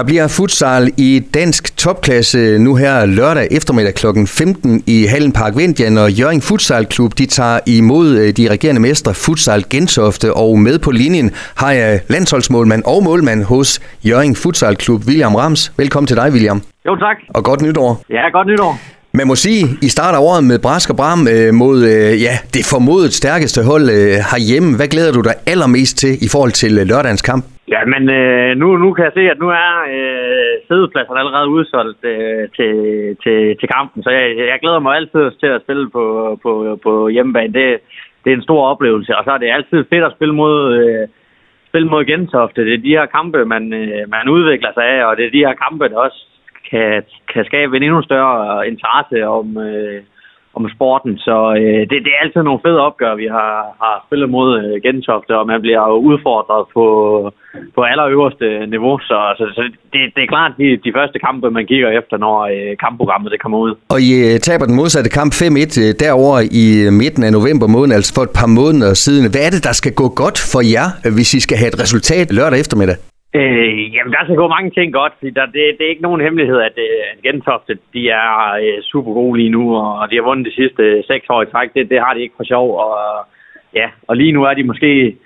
Der bliver futsal i dansk topklasse nu her lørdag eftermiddag kl. 15 i Hallen Park Vindian, og Jørgen Futsal Klub de tager imod øh, de regerende mestre Futsal Gentofte, og med på linjen har jeg landsholdsmålmand og målmand hos Jørgen Futsal Klub, William Rams. Velkommen til dig, William. Jo, tak. Og godt nytår. Ja, godt nytår. Man må sige, I starter året med brask og bram øh, mod øh, ja, det formodet stærkeste hold øh, herhjemme. Hvad glæder du dig allermest til i forhold til øh, lørdagens kamp? Ja, men øh, nu, nu kan jeg se, at nu er øh, sædepladserne allerede udsolgt øh, til, til, til kampen, så jeg, jeg glæder mig altid til at spille på, på, på hjemmebane. Det, det er en stor oplevelse, og så er det altid fedt at spille mod, øh, spille mod Gentofte. Det er de her kampe, man, øh, man udvikler sig af, og det er de her kampe, der også kan, kan skabe en endnu større interesse om, øh, om sporten. Så øh, det, det er altid nogle fede opgør, vi har, har spillet mod øh, Gentofte, og man bliver jo udfordret på, på allerøverste niveau. Så, så, så det, det er klart de, de første kampe, man kigger efter, når øh, kampprogrammet det kommer ud. Og I øh, taber den modsatte kamp 5-1 øh, derover i øh, midten af november måned, altså for et par måneder siden. Hvad er det, der skal gå godt for jer, hvis I skal have et resultat lørdag eftermiddag? Øh, jamen, der skal gå mange ting godt. Der, det, det er ikke nogen hemmelighed, at, øh, at Gentofte de er øh, super gode lige nu, og de har vundet de sidste seks år i træk. Det, det har de ikke for sjov. Og, ja, og lige nu er de måske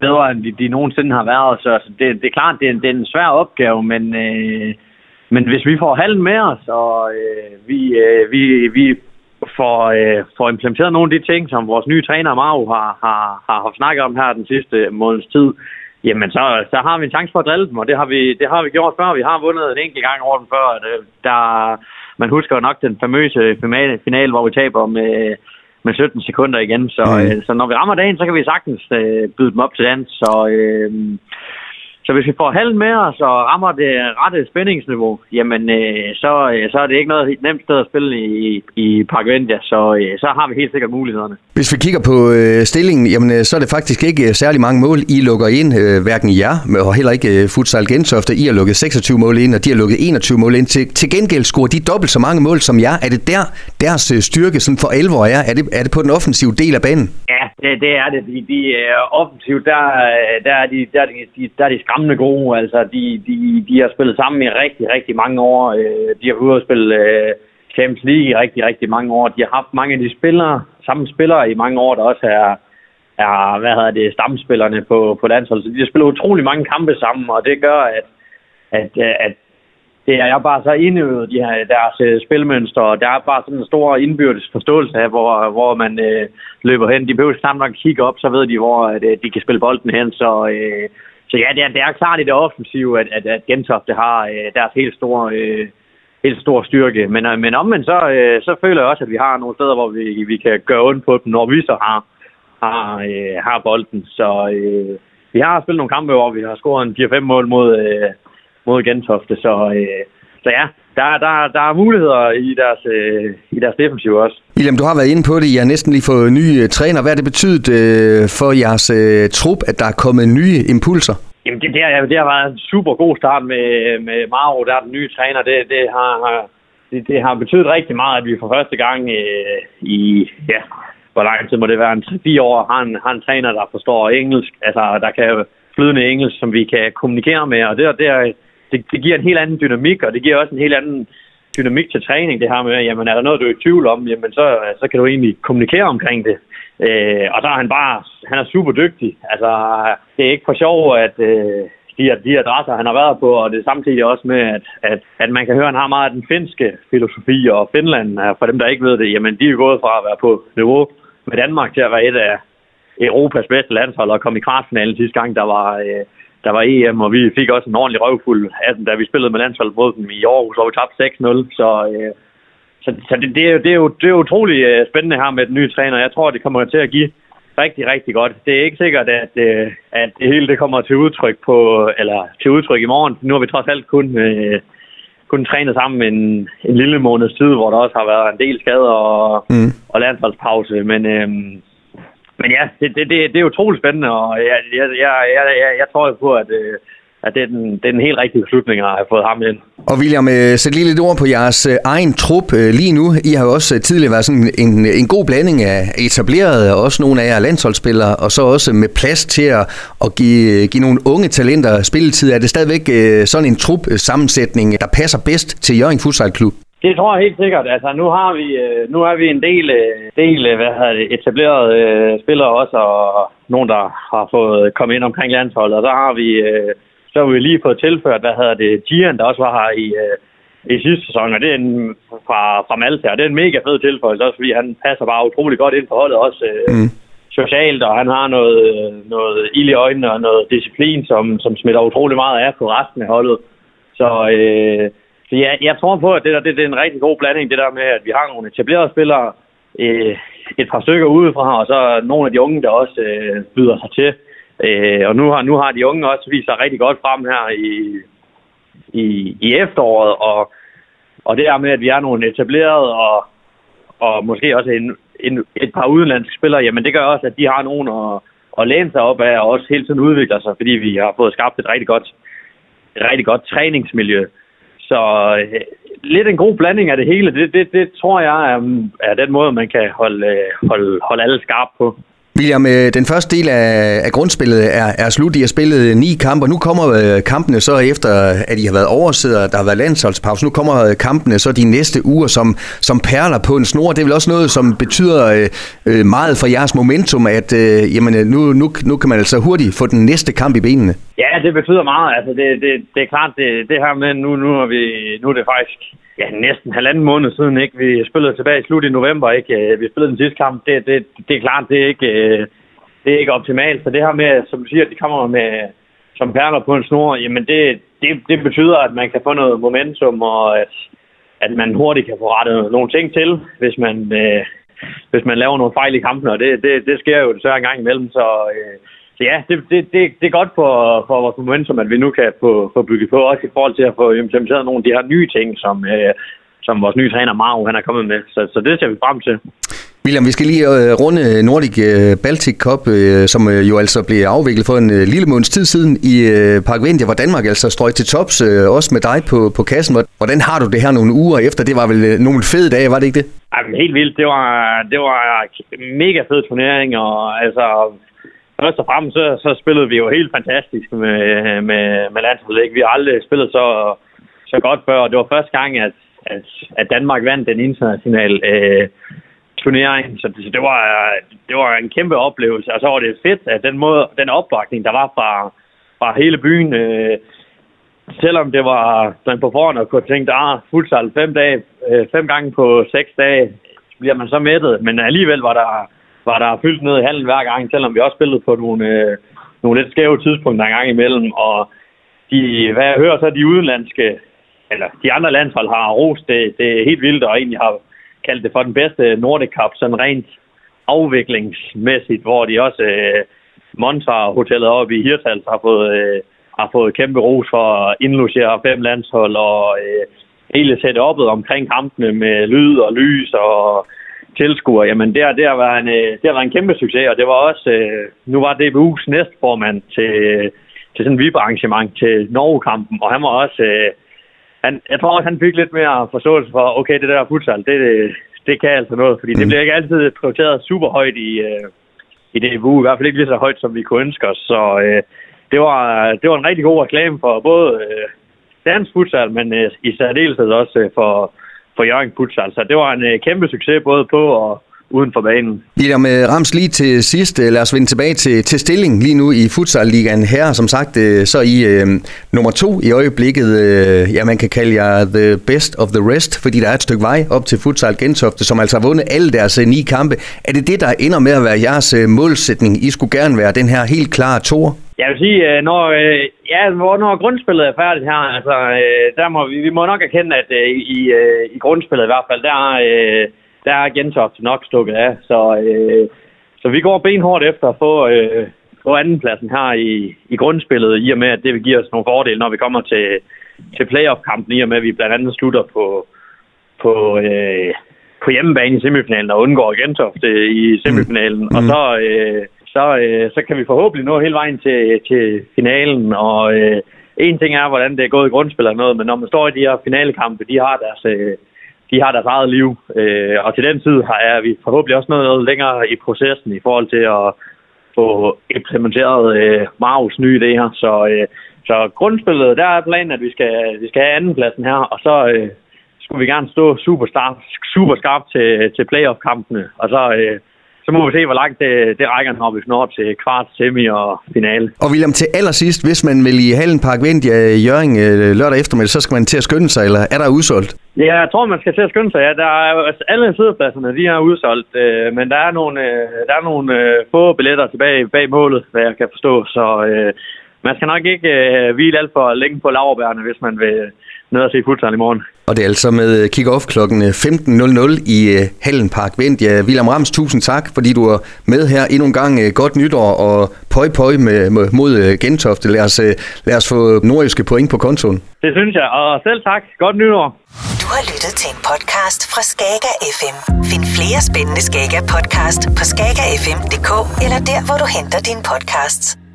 bedre, end de, de nogensinde har været. Så, så det, det er klart, det er, det er en svær opgave, men, øh, men hvis vi får halven med os, og øh, vi, øh, vi, vi får, øh, får implementeret nogle af de ting, som vores nye træner Maru har, har, har, har snakket om her den sidste måneds tid, Jamen, så, så har vi en chance for at drille dem, og det har vi, det har vi gjort før. Vi har vundet en enkelt gang over dem før. Der, man husker jo nok den famøse finale, finale hvor vi taber med, med 17 sekunder igen. Så, mm. øh, så når vi rammer dagen, så kan vi sagtens øh, byde dem op til dans. Så, øh, så hvis vi får halven med os og rammer det rette spændingsniveau, jamen øh, så, øh, så er det ikke noget nemt sted at spille i, i Park Vendia, så, øh, så har vi helt sikkert mulighederne. Hvis vi kigger på øh, stillingen, jamen øh, så er det faktisk ikke øh, særlig mange mål, I lukker ind, øh, hverken jer, og heller ikke øh, Futsal Gentofte. I har lukket 26 mål ind, og de har lukket 21 mål ind. Til, til gengæld scorer de dobbelt så mange mål som jer. Er det der, deres styrke sådan for alvor er? Er det, er det på den offensive del af banen? Ja, det, det er det. fordi de er øh, offensivt, der, øh, der, er de, der, er de, der er de skræmmende gode. Altså, de, de, de har spillet sammen i rigtig, rigtig mange år. Øh, de har ude at spille øh, Champions League i rigtig, rigtig mange år. De har haft mange af de spillere, samme spillere i mange år, der også er, er hvad hedder det, stamspillerne på, på landsholdet. Så de har spillet utrolig mange kampe sammen, og det gør, at, at, at det er jeg bare så indøvet, de her, deres øh, spilmønster, og der er bare sådan en stor indbyrdes forståelse af, hvor, hvor man øh, løber hen. De behøver sammen nok kigge op, så ved de, hvor at, øh, de kan spille bolden hen, så... Øh, så ja, det er, det er klart i det offensive, at, at, at Gentofte har øh, deres helt store, øh, helt store styrke. Men, øh, men omvendt så, øh, så føler jeg også, at vi har nogle steder, hvor vi, vi kan gøre ondt på dem, når vi så har, har, øh, har bolden. Så øh, vi har spillet nogle kampe, hvor vi har scoret en 4-5 mål mod, øh, mod Gentofte. Så, øh, så ja, der, der, der er muligheder i deres, øh, i deres defensiv også. William, du har været inde på det. I har næsten lige fået nye øh, træner. Hvad har det betydet øh, for jeres øh, trup, at der er kommet nye impulser? Jamen, det, det, har, det har været en super god start med, med Maro, der er den nye træner. Det, det, har, det, det har betydet rigtig meget, at vi for første gang øh, i, ja, hvor lang tid må det være, en 3-4 år, har en, har en træner, der forstår engelsk, altså der kan flydende engelsk, som vi kan kommunikere med, og det, det det, det giver en helt anden dynamik, og det giver også en helt anden dynamik til træning, det her med, jamen er der noget, du er i tvivl om, jamen så, så kan du egentlig kommunikere omkring det. Øh, og så er han bare, han er super dygtig. Altså, det er ikke for sjov, at øh, de, de adresser, han har været på, og det er samtidig også med, at, at, at man kan høre, at han har meget af den finske filosofi, og Finland, øh, for dem, der ikke ved det, jamen de er gået fra at være på niveau med Danmark til at være et af Europas bedste landshold og komme i kvartfinalen sidste gang, der var, øh, der var EM, og vi fik også en ordentlig røvfuld af den, da vi spillede med landsholdet mod dem i Aarhus, hvor vi tabte 6-0. Så, øh, så, så det, det, er, det, er jo, det er utrolig øh, spændende her med den nye træner. Jeg tror, det kommer til at give rigtig, rigtig godt. Det er ikke sikkert, at, øh, at det hele det kommer til udtryk på, eller til udtryk i morgen. Nu har vi trods alt kun, øh, kun trænet sammen en, en lille måneds tid, hvor der også har været en del skader og, mm. og landsholdspause. Men, øh, men ja, det, det, det, det er utroligt spændende, og jeg, jeg, jeg, jeg, jeg, jeg tror på, at, øh, at det, er den, det er den helt rigtige beslutning at have fået ham ind. Og William, øh, sæt lige lidt ord på jeres øh, egen trup lige nu. I har jo også tidligere været sådan en, en god blanding af etablerede, og også nogle af jer landsholdsspillere, og så også med plads til at, at give, give nogle unge talenter spilletid. Er det stadigvæk sådan en trup sammensætning, der passer bedst til Jørgen Futsal Klub? Det tror jeg helt sikkert. Altså, nu har vi, nu er vi en del, del hvad hedder det, etablerede spillere også, og nogen, der har fået kommet ind omkring landsholdet. Og så har vi så har vi lige fået tilført, hvad hedder det, Gian, der også var her i, øh, i sidste sæson, og det er en, fra, fra Malta, og det er en mega fed tilføjelse, også fordi han passer bare utrolig godt ind på holdet, også øh, mm. socialt, og han har noget, noget ild i øjnene og noget disciplin, som, som smitter utrolig meget af på resten af holdet. Så, øh, så ja, jeg tror på, at det, der, det, det er en rigtig god blanding, det der med, at vi har nogle etablerede spillere, øh, et par stykker udefra, og så nogle af de unge, der også øh, byder sig til. Øh, og nu har, nu har de unge også vist sig rigtig godt frem her i, i, i efteråret, og, og det er med, at vi er nogle etablerede og, og måske også en, en, et par udenlandske spillere, jamen det gør også, at de har nogen at, at læne sig op af, og også hele tiden udvikler sig, fordi vi har fået skabt et rigtig godt, et rigtig godt træningsmiljø. Så øh, lidt en god blanding af det hele, det, det, det tror jeg er, er den måde, man kan holde, øh, holde, holde alle skarpe på. William, øh, den første del af, af grundspillet er, er slut. I har spillet ni kampe, og nu kommer øh, kampene så efter, at I har været oversidder, der har været landsholdspause. Nu kommer øh, kampene så de næste uger som, som perler på en snor. Det er vel også noget, som betyder øh, meget for jeres momentum, at øh, jamen, nu, nu, nu kan man altså hurtigt få den næste kamp i benene. Ja, det betyder meget. Altså, det, det, det er klart, det, det her med, nu, nu, er vi, nu er det faktisk ja, næsten halvanden måned siden, ikke? Vi spillede tilbage i slut i november, ikke? Vi spillede den sidste kamp. Det, det, det er klart, det er ikke, øh, det er ikke optimalt. Så det her med, som du siger, at de kommer med som perler på en snor, jamen det, det, det betyder, at man kan få noget momentum, og at, at man hurtigt kan få rettet nogle ting til, hvis man, øh, hvis man laver nogle fejl i kampen, og det, det, det sker jo desværre en gang imellem, så... Øh, så ja, det, det, det, det er godt for, for vores momentum, at vi nu kan få, få bygget på, også i forhold til at få implementeret nogle af de her nye ting, som, øh, som vores nye træner Maro han er kommet med. Så, så det ser vi frem til. William, vi skal lige øh, runde Nordic øh, Baltic Cup, øh, som øh, jo altså blev afviklet for en øh, lille måneds tid siden i øh, Park Vindia, hvor Danmark altså strøg til tops, øh, også med dig på, på kassen. Hvordan har du det her nogle uger efter? Det var vel øh, nogle fede dage, var det ikke det? Jamen, helt vildt. Det var, det var mega fed turnering, og altså først og fremmest så, så spillede vi jo helt fantastisk med, med, med landsholdet. Vi har aldrig spillet så, så godt før, og det var første gang, at, at, at Danmark vandt den internationale øh, turnering. Så, så det, var, det var en kæmpe oplevelse, og så var det fedt, at den, måde, den opbakning, der var fra, fra hele byen, øh, selvom det var man på forhånd og kunne tænke, ah, futsal fem, dage, øh, fem gange på seks dage, bliver man så mættet, men alligevel var der var der fyldt ned i halen hver gang, selvom vi også spillede på nogle, øh, nogle lidt skæve tidspunkter en gang imellem. Og de, hvad jeg hører, så er de udenlandske, eller de andre landshold har rost det, det er helt vildt, og egentlig har kaldt det for den bedste Nordic Cup, sådan rent afviklingsmæssigt, hvor de også øh, Montar hotellet oppe i Hirtals har fået, øh, har fået kæmpe ros for at indlogere fem landshold og øh, hele setup'et omkring kampene med lyd og lys og tilskuer, jamen det, det, har været en, øh, det har været en kæmpe succes, og det var også, øh, nu var DBU's næstformand til, øh, til sådan en VIP-arrangement til Norge-kampen, og han var også, øh, han, jeg tror også, han fik lidt mere forståelse for, okay, det der futsal, det, det, kan altså noget, fordi mm. det bliver ikke altid prioriteret super højt i, i DBU, i hvert fald ikke lige så højt, som vi kunne ønske os, så øh, det, var, det var en rigtig god reklame for både øh, dansk futsal, men øh, i særdeleshed også for, for Jørgen Futsal. Så det var en øh, kæmpe succes både på og uden for banen. William Rams lige til sidst, øh, lad os vende tilbage til, til stilling lige nu i Futsal-ligaen her. Som sagt, øh, så I øh, nummer to i øjeblikket. Øh, ja, man kan kalde jer the best of the rest, fordi der er et stykke vej op til Futsal Gentofte, som altså har vundet alle deres øh, ni kampe. Er det det, der ender med at være jeres øh, målsætning? I skulle gerne være den her helt klare tor? Jeg vil sige, øh, når, øh, ja, når grundspillet er færdigt her, altså, øh, der må, vi, vi må nok erkende, at i, i grundspillet i hvert fald, der, der er Gentofte nok stukket af. Så, så vi går benhårdt efter at få, få andenpladsen her i, i grundspillet, i og med, at det vil give os nogle fordele, når vi kommer til, til playoff-kampen, i og med, at vi blandt andet slutter på, på, øh, på hjemmebane i semifinalen og undgår Gentofte i semifinalen. Mm. Og så... Øh, så, øh, så kan vi forhåbentlig nå hele vejen til, til finalen. Og øh, en ting er, hvordan det er gået i grundspil eller noget, men når man står i de her finalekampe, de har deres, øh, de har deres eget liv. Øh, og til den tid har, er vi forhåbentlig også noget længere i processen i forhold til at få implementeret øh, Marus nye idéer. Så, øh, så grundspillet, der er planen, at vi skal, vi skal have andenpladsen her, og så øh, skulle vi gerne stå super, star, super skarpt til, til playoff-kampene. Og så, øh, så må vi se, hvor langt det, det rækker, når vi når op til kvart, semi og finale. Og William, til allersidst, hvis man vil i Hallen Park Vindia Jørgen øh, lørdag eftermiddag, så skal man til at skynde sig, eller er der udsolgt? Ja, jeg tror, man skal til at skynde sig. Ja, der er altså, alle sidepladserne, de er udsolgt, øh, men der er nogle, øh, der er nogle øh, få billetter tilbage bag målet, hvad jeg kan forstå. Så øh, man skal nok ikke øh, hvile alt for længe på laverbærene, hvis man vil ned og se futsal i morgen. Og det er altså med kick-off kl. 15.00 i øh, Hallen Park Vind. Ja, William Rams, tusind tak, fordi du er med her endnu en gang. Øh, godt nytår og pøj pøj med, mod øh, Gentofte. Lad os, lad os få nordjyske point på kontoen. Det synes jeg, og selv tak. Godt nytår. Du har lyttet til en podcast fra Skager FM. Find flere spændende Skager podcast på skagerfm.dk eller der, hvor du henter dine podcasts.